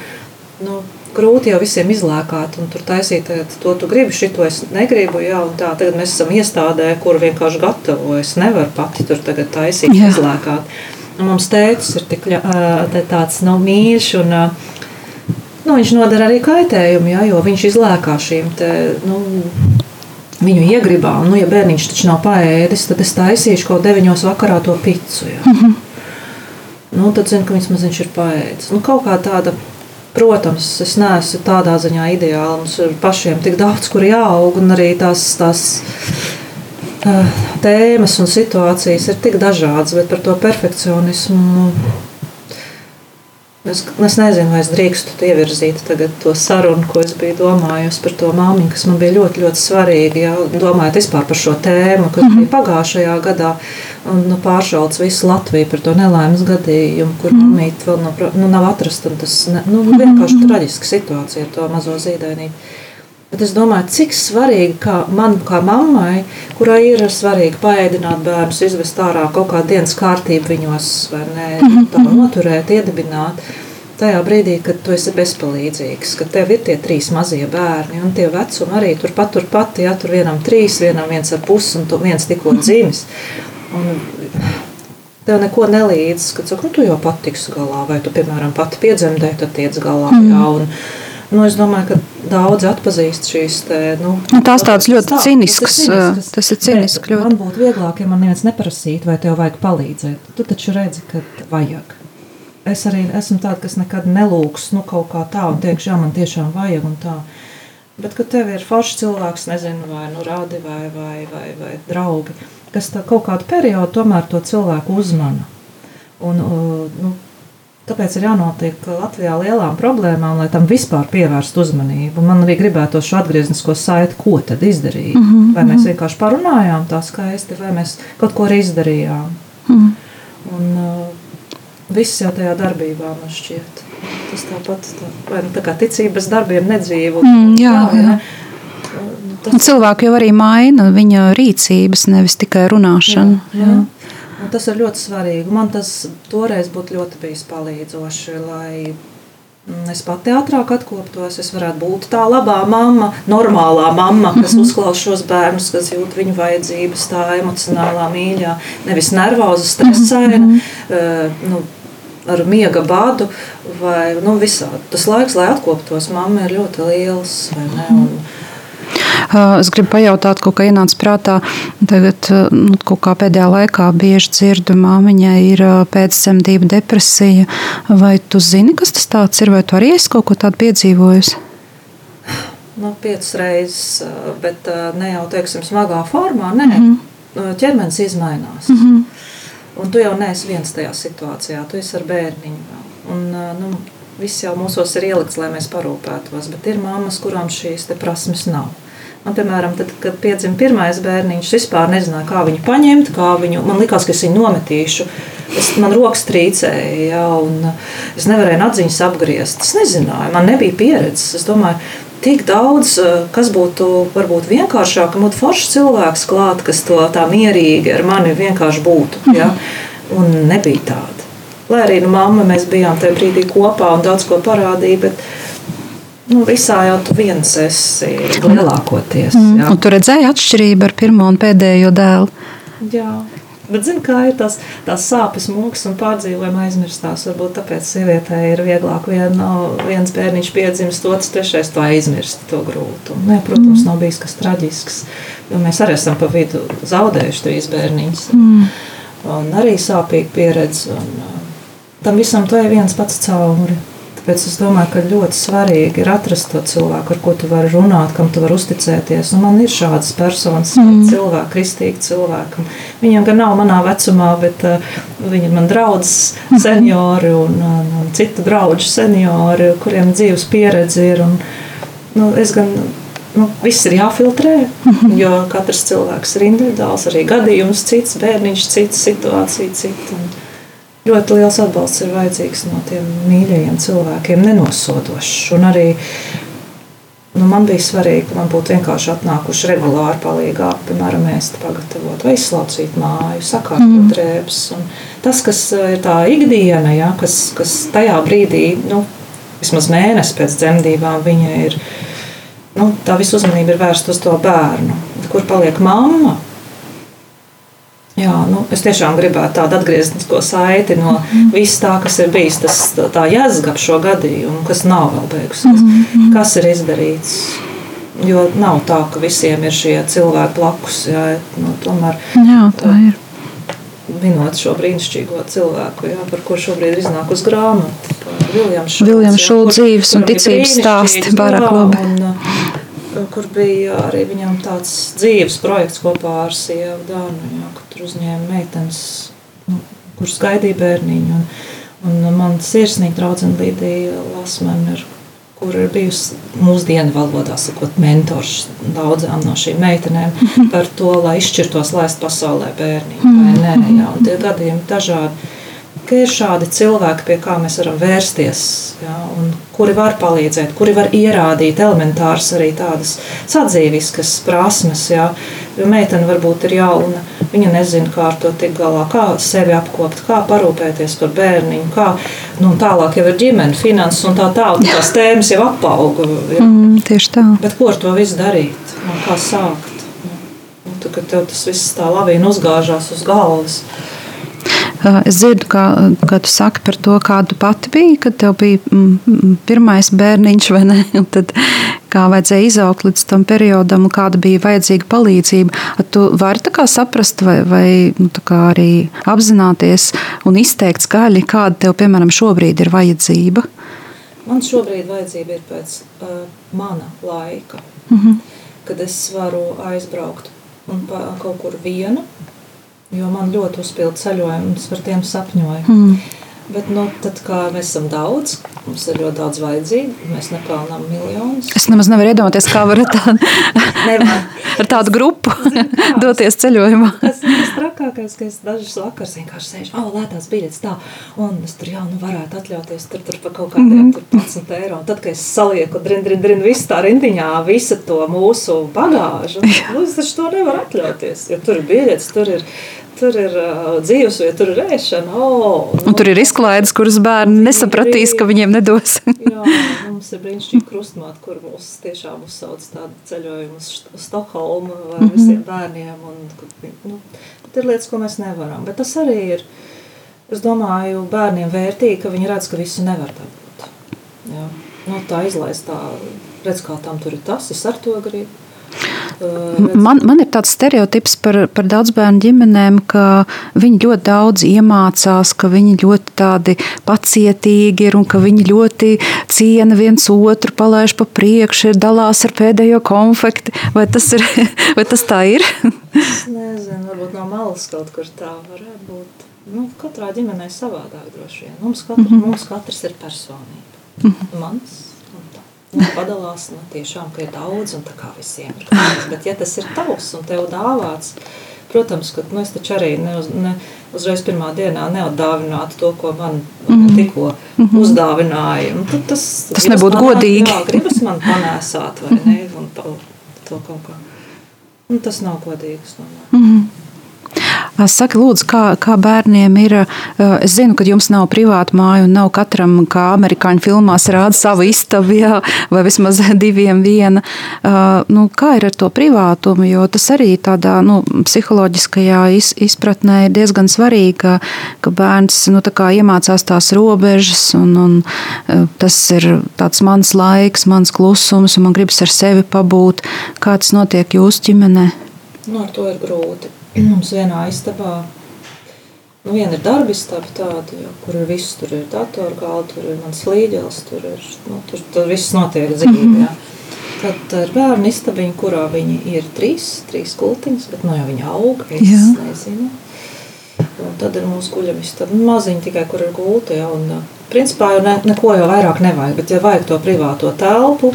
Nu, grūti jau visiem izlēkāt un tur taisīt, to tu gribi, šito es negribu. Jā, tā, tagad mēs esam iestādē, kur vienkārši gatavo. Es nevaru pati tur tagad taisīt, jā. izlēkāt. Mums tēvs ir tik, tāds nav mīļš. Un, nu, viņš nodara arī kaitējumu, ja, jo viņš izlēkā šīm te, nu, viņu iegribām. Nu, ja bērniņš taču nav paēdis, tad es taisīšu kaut deviņos vakarā to picu. Ja. Mm -hmm. nu, tad zinu, ka viņš viņš ir paēdis. Nu, kaut kā tāda. Protams, es neesmu tādā ziņā ideāls. Mums ir pašiem tik daudz, kur jāaug, un arī tās, tās tēmas un situācijas ir tik dažādas, bet par to perfekcionismu. Nu, es, es nezinu, vai es drīkstu ievirzīt to sarunu, ko es biju domājusi par to māmiņu, kas man bija ļoti, ļoti svarīga. Ja, domājot vispār par šo tēmu, kas mm -hmm. bija pagājušajā gadā, un nu, pāršalts visu Latviju par to nelaimes gadījumu, kur mm -hmm. mamīte vēl nav, nu, nav atrasta. Tas ne, nu, vienkārši mm -hmm. traģiska situācija ar to mazo zīdainību. Bet es domāju, cik svarīgi kā man, kā mammai, kurai ir svarīgi paēdināt bērnus, izvest ārā kaut kādu dienas kārtību viņos, vai ne, mhm, tā mhm. noturēt, iedibināt. Tajā brīdī, kad tu esi bezpalīdzīgs, kad tev ir tie trīs mazie bērni, un tie vecumi arī turpat, turpat, ja tur vienam trīs, vienam viens ar pusi, un tu viens tikko mhm. dzimis. Un tev neko nelīdz, ka nu, tu jau pat tiks galā, vai tu, piemēram, pati piedzemdēji, tad tiec galā. Mm. Jā, un, Nu, es domāju, ka daudz atpazīst šīs te, nu, nu, tās tādas ļoti tā, ciniskas. Tas, tas ir. Ļoti. Man būtu vieglāk, ja man neviens neprasītu, vai tev vajag palīdzēt. Tu taču redzi, ka vajag. Es arī esmu tāds, kas nekad nelūgs nu, kaut kā tā un teikšu, jā, man tiešām vajag un tā. Bet, kad tev ir foršs cilvēks, nezinu, vai nu rādi vai, vai, vai, vai draugi, kas tā kaut kādu periodu tomēr to cilvēku uzmana. Un, nu, Tāpēc ir jānotiek Latvijā lielām problēmām, lai tam vispār pievērstu uzmanību. Man arī gribētu šo atgrieznisko saiti, ko tad izdarīt. Mm -hmm. Vai mēs mhm. vienkārši parunājām tā skaisti, vai mēs kaut ko arī izdarījām. Mm -hmm. Un, uh, viss jau tajā darbībā man šķiet. Tas tāpat tā, vai, nu, tā kā ticības darbiem nedzīvo. Mm, jā, jā. jā. Tas... Cilvēki jau arī maina viņa rīcības, nevis tikai runāšanu. Jā, jā. Jā. Un tas ir ļoti svarīgi. Man tas toreiz būtu ļoti bijis palīdzoši, lai mm, es pati ātrāk atkoptos. Es varētu būt tā labā mamma, normālā mamma, kas mhm. uzklausa šos bērnus, kas jūt viņu vajadzības, tā emocionālā mīļā, nevis nervoza, stresaina. Uh, nu, ar miega badu, vai nu, visādi. Tas laiks, lai atkoptos, mamma ir ļoti liels. Un, Es gribu pajautāt, ko ienāca prātā. Tagad, nu, kā pēdējā laikā bieži dzirdu, māmiņai ir pēcdzemdību depresija. Vai tu zini, kas tas ir, vai tu arī esi kaut ko tādu piedzīvojusi? Nu, piecas reizes, bet ne jau teiksim, smagā formā. Nē, mm -hmm. ķermenis izmainās. Mm -hmm. Un tu jau neesi viens tajā situācijā, tu esi ar bērniņu. Un, nu, viss jau mūsos ir ielikts, lai mēs parūpētos, bet ir mammas, kurām šīs prasmes nav. Man, piemēram, tad, kad piedzima pirmais bērniņš, es vispār nezināju, kā viņu paņemt, kā viņu. Man liekas, ka es viņu nometīšu. Es, man rokas trīcēja, ja, un es nevarēju atziņas apgriezt. Es nezināju, man nebija pieredzes. Es domāju, tik daudz, kas būtu varbūt vienkāršāk, ka būtu foršs cilvēks klāt, kas to tā mierīgi ar mani vienkārši būtu. Ja? Un nebija tāda. Lai arī nu, mamma, mēs bijām tajā brīdī kopā un daudz ko parādīja, bet nu, visā jau tu viens esi lielākoties. Mm. Un tu redzēji atšķirību ar pirmo un pēdējo dēlu? Jā. Bet, zini, kā ir tās, tās sāpes, mūks un pārdzīvojumi aizmirstās. Varbūt tāpēc sievietei ir vieglāk vien, viens bērniņš piedzimst, otrs, trešais to aizmirst, to grūtu. Nē, protams, mm. nav bijis kas traģisks, jo mēs arī esam pa vidu zaudējuši trīs bērniņus. Mm. Un arī sāpīga pieredze. Un, tam visam to ir viens pats cauri. Tāpēc es domāju, ka ļoti svarīgi ir atrast to cilvēku, ar ko tu vari runāt, kam tu vari uzticēties. Un man ir šādas personas, mm. cilvēki, kristīgi cilvēki. Viņiem gan nav manā vecumā, bet uh, viņi ir man draugi, seniori un, un, un citu draugu seniori, kuriem dzīves pieredze ir. Un, nu, gan nu, viss ir jāfiltrē, mhm. jo katrs cilvēks ir individuāls, arī gadījums cits, bērniņš cits, situācija cita. Un, ļoti liels atbalsts ir vajadzīgs no tiem mīļajiem cilvēkiem, nenosodošs. Un arī nu, man bija svarīgi, ka man būtu vienkārši atnākuši regulāri palīgā, piemēram, mēs pagatavot vai izslaucīt māju, sakārtot mm. drēbes. Un tas, kas eh, ir tā ikdiena, ja, kas, kas tajā brīdī, nu, vismaz mēnesi pēc dzemdībām, viņa ir, nu, tā visa uzmanība ir vērsta uz to bērnu. Kur paliek mamma? Jā, nu, es tiešām gribētu tādu atgrieznisko saiti no mm viss tā, kas ir bijis, tas, tā jēzga ap šo gadījumu, kas nav vēl beigusies. Mm. Kas ir izdarīts? Jo nav tā, ka visiem ir šie cilvēki blakus. Jā, nu, tomēr, jā tā ir. Minot šo brīnišķīgo cilvēku, jā, par kuriem šobrīd ir iznākusi grāmata. Viljams Šulcs dzīves un ticības stāsti Barack Obama kur bija arī viņam tāds dzīves projekts kopā ar sievu Dānu, jā, kur tur uzņēma meitenes, nu, kuras gaidīja bērniņu. Un, un man sirsnīgi draudzene Līdija Lasmane, kur ir bijusi mūsdienu valodā sakot mentors daudzām no šīm meitenēm par to, lai izšķirtos laist pasaulē bērniņu vai nē. Jā, un tie gadījumi dažādi ka ir šādi cilvēki, pie kā mēs varam vērsties, ja, kuri var palīdzēt, kuri var ierādīt elementāras arī tādas sadzīviskas prasmes. Jo meitene varbūt ir jauna, viņa nezina, kā ar to tikt galā, kā sevi apkopt, kā parūpēties par bērniņu, kā nu, tālāk jau ir ģimene, finanses un tā tālāk. Tās tēmas jau apauga. Mm, tieši tā. Bet ko ar to visu darīt? Kā sākt? Un, tad, kad tev tas viss tā lavīna uzgāžās uz galvas. Es dzirdu, kā, kā tu saki par to, kāda tu pati biji, kad tev bija mm, mm, pirmais bērniņš, vai ne? Un tad, kā vajadzēja izaugt līdz tam periodam, kāda bija vajadzīga palīdzība. Tu vari saprast, vai, vai nu, arī apzināties un izteikt skaļi, kāda tev, piemēram, šobrīd ir vajadzība. Man šobrīd vajadzība ir pēc uh, mana laika, mm -hmm. kad es varu aizbraukt un pa, kaut kur vienu Jo man ļoti uzpildīja ceļojums, par tiem sapņoju. Mm. Bet, nu, tad, kā mēs esam daudz, mums ir ļoti daudz vajadzību, mēs nepelnām miljonus. Es nemaz nevaru iedomāties, kā var tā, ar tādu grupu doties ceļojumā. Tas ir trakākais, ka es dažus vakars vienkārši sēžu, oh, lētās biļetes tā, un es tur jau nu varētu atļauties tur, tur par kaut kādiem mm -hmm. 15 eiro. Un tad, kad es salieku drin, drin, drin, visu tā rindiņā, visu to mūsu bagāžu, nu, es taču to nevaru atļauties, jo tur ir biļetes, tur ir Tur ir uh, dzīvesvieta, tur ir ēšana. Oh, nu, tur ir izklaides, kuras bērni nesapratīs, ka viņiem nedos. jā, mums ir brīnišķīgi krustmāte, kur mums tiešām uzsauc tādu ceļojumu uz Stokholmu vai mm -hmm. visiem bērniem. Un, nu, ir lietas, ko mēs nevaram. Bet tas arī ir, es domāju, bērniem vērtīgi, ka viņi redz, ka visu nevar dabūt. Jā. Nu, tā izlaist tā, redz, kā tam tur ir tas, es ar to gribu. Man, man ir tāds stereotips par, par daudz bērnu ģimenēm, ka viņi ļoti daudz iemācās, ka viņi ļoti tādi pacietīgi ir un ka viņi ļoti ciena viens otru, palaiž pa priekšu, ir dalās ar pēdējo konfekti. Vai tas, ir, vai tas tā ir? es nezinu, varbūt no malas kaut kur tā varētu būt. Nu, katrā ģimenē savādāk droši vien. Mums, katru, mm -hmm. mums katrs ir personība. Mm -hmm. Mans padalās nu, tiešām, ka ir daudz un tā kā visiem ir. Bet, ja tas ir tavs un tev dāvāts, protams, ka nu, es taču arī ne, uz, ne, uzreiz pirmā dienā neatdāvinātu to, ko man mm -hmm. tikko mm -hmm. uzdāvināja. Un tad tas tas nebūtu godīgi. Jā, gribas man panēsāt vai ne, un to, to kaut kā. Un tas nav godīgs. Mm -hmm. Saki, lūdzu, kā, kā bērniem ir. Es zinu, ka jums nav privāta māja un nav katram, kā amerikāņu filmās, rāda savu istabu, jā, vai vismaz diviem viena. Nu, kā ir ar to privātumu? Jo tas arī tādā nu, psiholoģiskajā izpratnē ir diezgan svarīgi, ka, ka bērns nu, tā iemācās tās robežas, un, un tas ir mans laiks, mans klusums, un man gribas ar sevi pabūt. Kā tas notiek jūsu ģimenē? Nu, ar to ir grūti. Mums vienā istabā nu, viena ir darba istaba, tāda, jo, kur ir viss. Tur ir datorgāli, tur ir mans līdzelis, tur ir nu, tur, tur viss notiek dzīvē. Mm -hmm. Tad ir bērnu istabiņa, kurā viņi ir trīs, trīs kultiņas, bet no nu, jau viņi aug. Es Jā. nezinu. Un tad ir mūsu guļamistaba maziņa tikai, kur ir gulta. Ja, un, principā jau ne, neko jau vairāk nevajag, bet ja vajag to privāto telpu,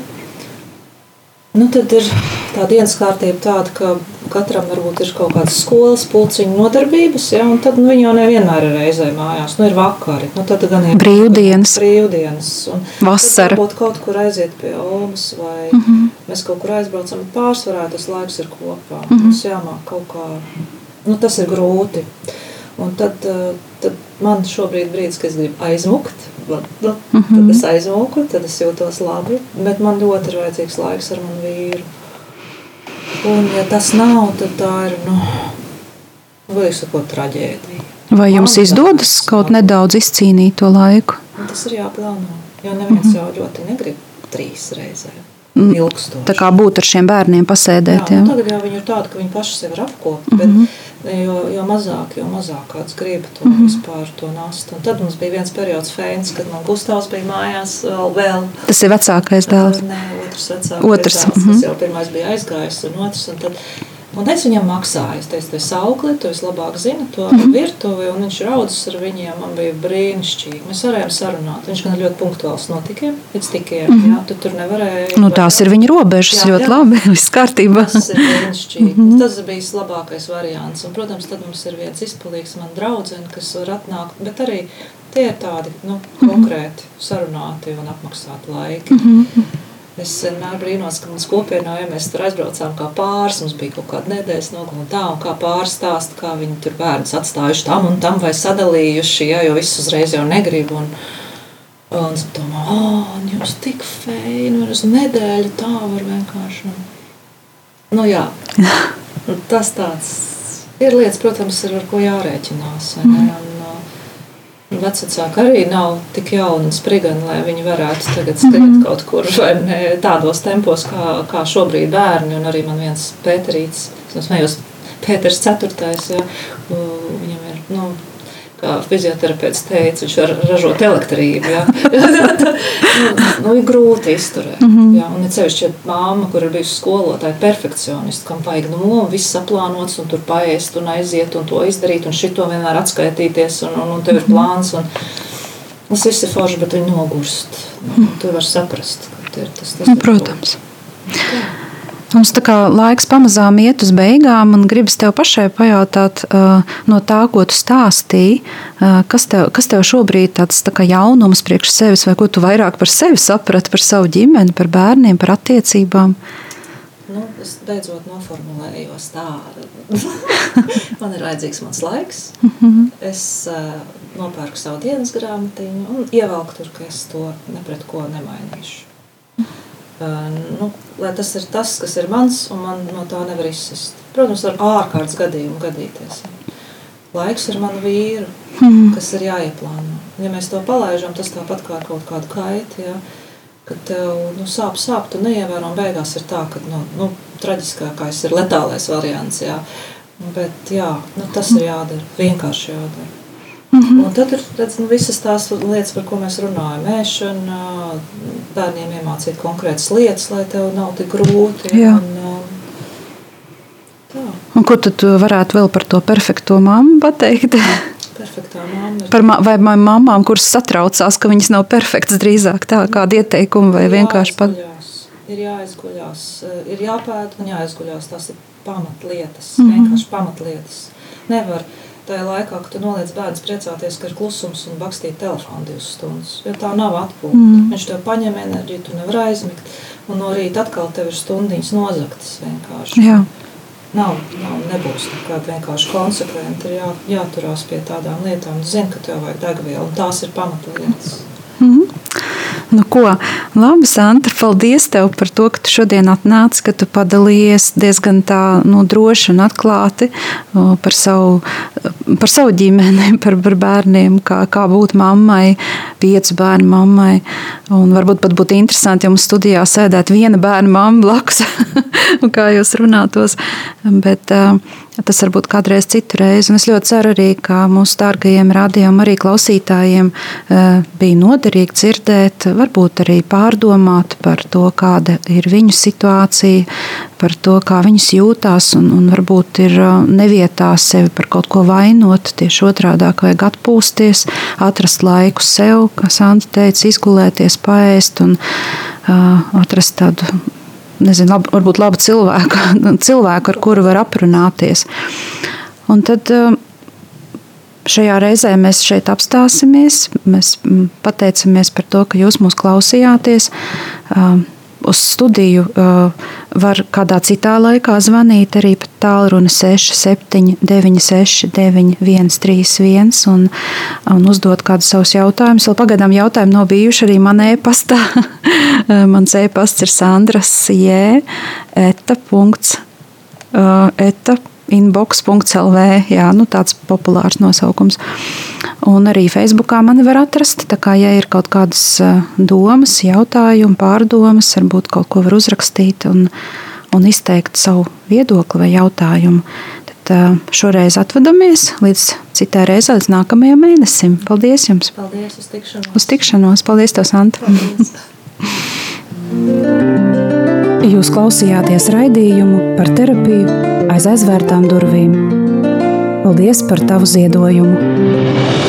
nu, tad ir tā dienas kārtība tāda, ka katram varbūt ir kaut kādas skolas, pulciņu nodarbības, ja, un tad nu, viņi jau nevienmēr ir reizē mājās. Nu, ir vakari, nu, tad gan ir brīvdienas. brīvdienas un Vasara. Varbūt kaut kur aiziet pie Omas vai mm -hmm. mēs kaut kur aizbraucam. Pārsvarā tas laiks ir kopā. Mm -hmm. Mums jāmāk kaut kā, nu, tas ir grūti. Un tad, eh, tad man šobrīd brīdis, kad es gribu aizmukt, nu, mm -hmm. tad es aizmuku, tad es jūtos labi, bet man ļoti ir vajadzīgs laiks ar manu vīru. Un, ja tas nav, tad tā ir nu, sakot, traģēdija. Vai jums Man izdodas kaut nedaudz izcīnīt to laiku? Un tas ir jāplāno. Jo neviens mm -hmm. jau ļoti negrib trīs reizes. Ilgstoši. Tā kā būt ar šiem bērniem, pasēdēt. Jā, nu, tagad jau viņi ir tādi, ka viņi paši sevi ir apkopti. Mm -hmm. Jo, jo mazāk, jo mazāk kāds grib to mm -hmm. vispār to nast. Un tad mums bija viens periods, fēns, kad man Gustavs bija mājās vēl. vēl. Tas ir vecākais dēls. Nē, otrs vecākais otrs. dēls. Mm -hmm. Tas jau pirmais bija aizgājis un otrs. Un tad, Un es viņam maksāju. Es teicu, esi augli, tu vislabāk zini to -hmm. virtuvi, un viņš raudzes ar viņiem. Man bija brīnišķīgi. Mēs varējām sarunāt. Viņš gan ļoti punktuāls notikiem, līdz tikiem. Mm -hmm. jā, tu tur nevarēji. Nu, tās ir viņa robežas jā, ļoti jā. labi. Viss kārtībā. Tas ir brīnišķīgi. Mm -hmm. Tas bija labākais variants. Un, protams, tad mums ir viens izpalīgs man draudzene, kas var atnākt, bet arī tie ir tādi nu, konkrēti sarunāti un apmaksāti laiki. Mm -hmm. Es vienmēr brīnos, ka mums kopienā, ja mēs tur aizbraucām kā pāris, mums bija kaut kāda nedēļas nogala un tā, un kā pāris stāsta, kā viņi tur bērnus atstājuši tam un tam vai sadalījuši, ja, jo viss uzreiz jau negrib. Un, un es domāju, oh, jūs tik feini, nu, uz nedēļu tā var vienkārši. Nu jā, tas tāds ir lietas, protams, ar ko jārēķinās. Ne? Un, Vecāki arī nav tik jauni un sprigani, lai viņi varētu tagad skriet mm -hmm. kaut kur ne, tādos tempos, kā, kā šobrīd bērni. Un arī man viens Pēterīts, es smējos, Pēters ceturtais, ja, viņam ir, nu, kā fizioterapeits teica, viņš var ražot elektrību. Ja. nu, nu, ir grūti izturēt. Mm -hmm. ja. Un ir sevišķi māma, kur ir bijusi skolotāja, perfekcionists, kam vajag no viss saplānots, un tur paiest un aiziet un to izdarīt, un šito vienmēr atskaitīties, un, un, un tev ir mhm. plāns. Un, Tas viss ir forši, bet viņi nogurst. Nu, tu vari saprast, ka ir tas, nu, Protams. Ir Mums tā kā laiks pamazām iet uz beigām, un gribas tev pašai pajautāt, no tā, ko tu stāstīji, kas tev, kas tev šobrīd tāds tā jaunums priekš sevis, vai ko tu vairāk par sevi saprati, par savu ģimeni, par bērniem, par attiecībām? Nu, es beidzot noformulējos tā, man ir vajadzīgs mans laiks. Mhm. Es uh, nopērku savu dienas grāmatiņu un ievelku tur, ka es to nepret ko nemainīšu nu, lai tas ir tas, kas ir mans, un man no tā nevar izsist. Protams, var ārkārtas gadījumu gadīties. Laiks ir mana vīra, mm. kas ir jāieplāno. Ja mēs to palaidām, tas tāpat kā kaut kāda kaita. Ja, kad tev nu, sāp, sāp, tu neievēro, un beigās ir tā, ka nu, nu, traģiskākais ir letālais variants. Ja. Bet jā, nu, tas ir jādara, vienkārši jādara. Mm -hmm. Un tad ir redz, nu, visas tās lietas, par ko mēs runājam. Mēšana, bērniem iemācīt konkrētas lietas, lai tev nav tik grūti. Jā. Un, tā. Un ko tu varētu vēl par to perfekto mammu pateikt? Mamma. Par ma vai mamām, kuras satraucās, ka viņas nav perfektas, drīzāk tā kāda ieteikuma vai vienkārši pat. Ir jāizguļās, ir jāpēta un jāizguļās. Tas ir pamatlietas, mm -hmm. vienkārši pamatlietas. Nevar uh, tajā laikā, kad tu noliec bērnu priecāties, ka ir klusums un bakstīt telefonu divas stundas. Jo tā nav atpūta. Mm. Viņš tev paņem enerģiju, tu nevari aizmigt. Un no rīta atkal tev ir stundiņas nozaktas vienkārši. Jā. nav, nav nebūs tāda vienkārši konsekventa. Ir jā, jāturās pie tādām lietām. Zini, ka tev vajag degvielu, un tās ir pamatlietas. Mm -hmm. Nu, ko? Labi, Santa, paldies tev par to, ka tu šodien atnāci, ka tu padalījies diezgan tā nu, droši un atklāti par savu, par savu ģimeni, par, par bērniem, kā, kā būt mammai, piecu bērnu mammai. Un varbūt pat būtu interesanti, ja mums studijā sēdētu viena bērna mamma blakus, kā jūs runātos. Bet, uh, Tas varbūt kādreiz citu reizi. Un es ļoti ceru arī, ka mūsu dārgajiem rādījumam, arī klausītājiem eh, bija noderīgi dzirdēt, varbūt arī pārdomāt par to, kāda ir viņu situācija, par to, kā viņas jūtās, un, un varbūt ir eh, nevietā sevi par kaut ko vainot. Tieši otrādi vajag atpūsties, atrast laiku sev, kā Santa teica, izgulēties, paēst un uh, atrast tādu nezinu, lab, varbūt labu cilvēku, cilvēku, ar kuru var aprunāties. Un tad um, šajā reizē mēs šeit apstāsimies. Mēs mm, pateicamies par to, ka jūs mūs klausījāties. Uz studiju uh, var kādā citā laikā zvanīt arī pa tālruni 6796 9131 un, un uzdot kādus savus jautājumus. Vēl pagaidām jautājumi nav bijuši arī man e-pastā. Mans e-pasts ir sandras jē, eta punkts, uh, eta inbox.lv. Jā, nu, tāds populārs nosaukums. Un arī Facebookā mani var atrast. Tā kā, ja ir kaut kādas eh, domas, jautājumi, pārdomas, varbūt kaut ko var uzrakstīt un, un izteikt savu viedokli vai jautājumu. Tad eh, šoreiz atvadamies līdz citai reizei, līdz nākamajam mēnesim. Paldies jums! Paldies! Uz tikšanos! Uz tikšanos. Paldies, tev, Santa! Paldies. Jūs klausījāties raidījumu par terapiju aiz aizvērtām durvīm. Paldies par tavu ziedojumu!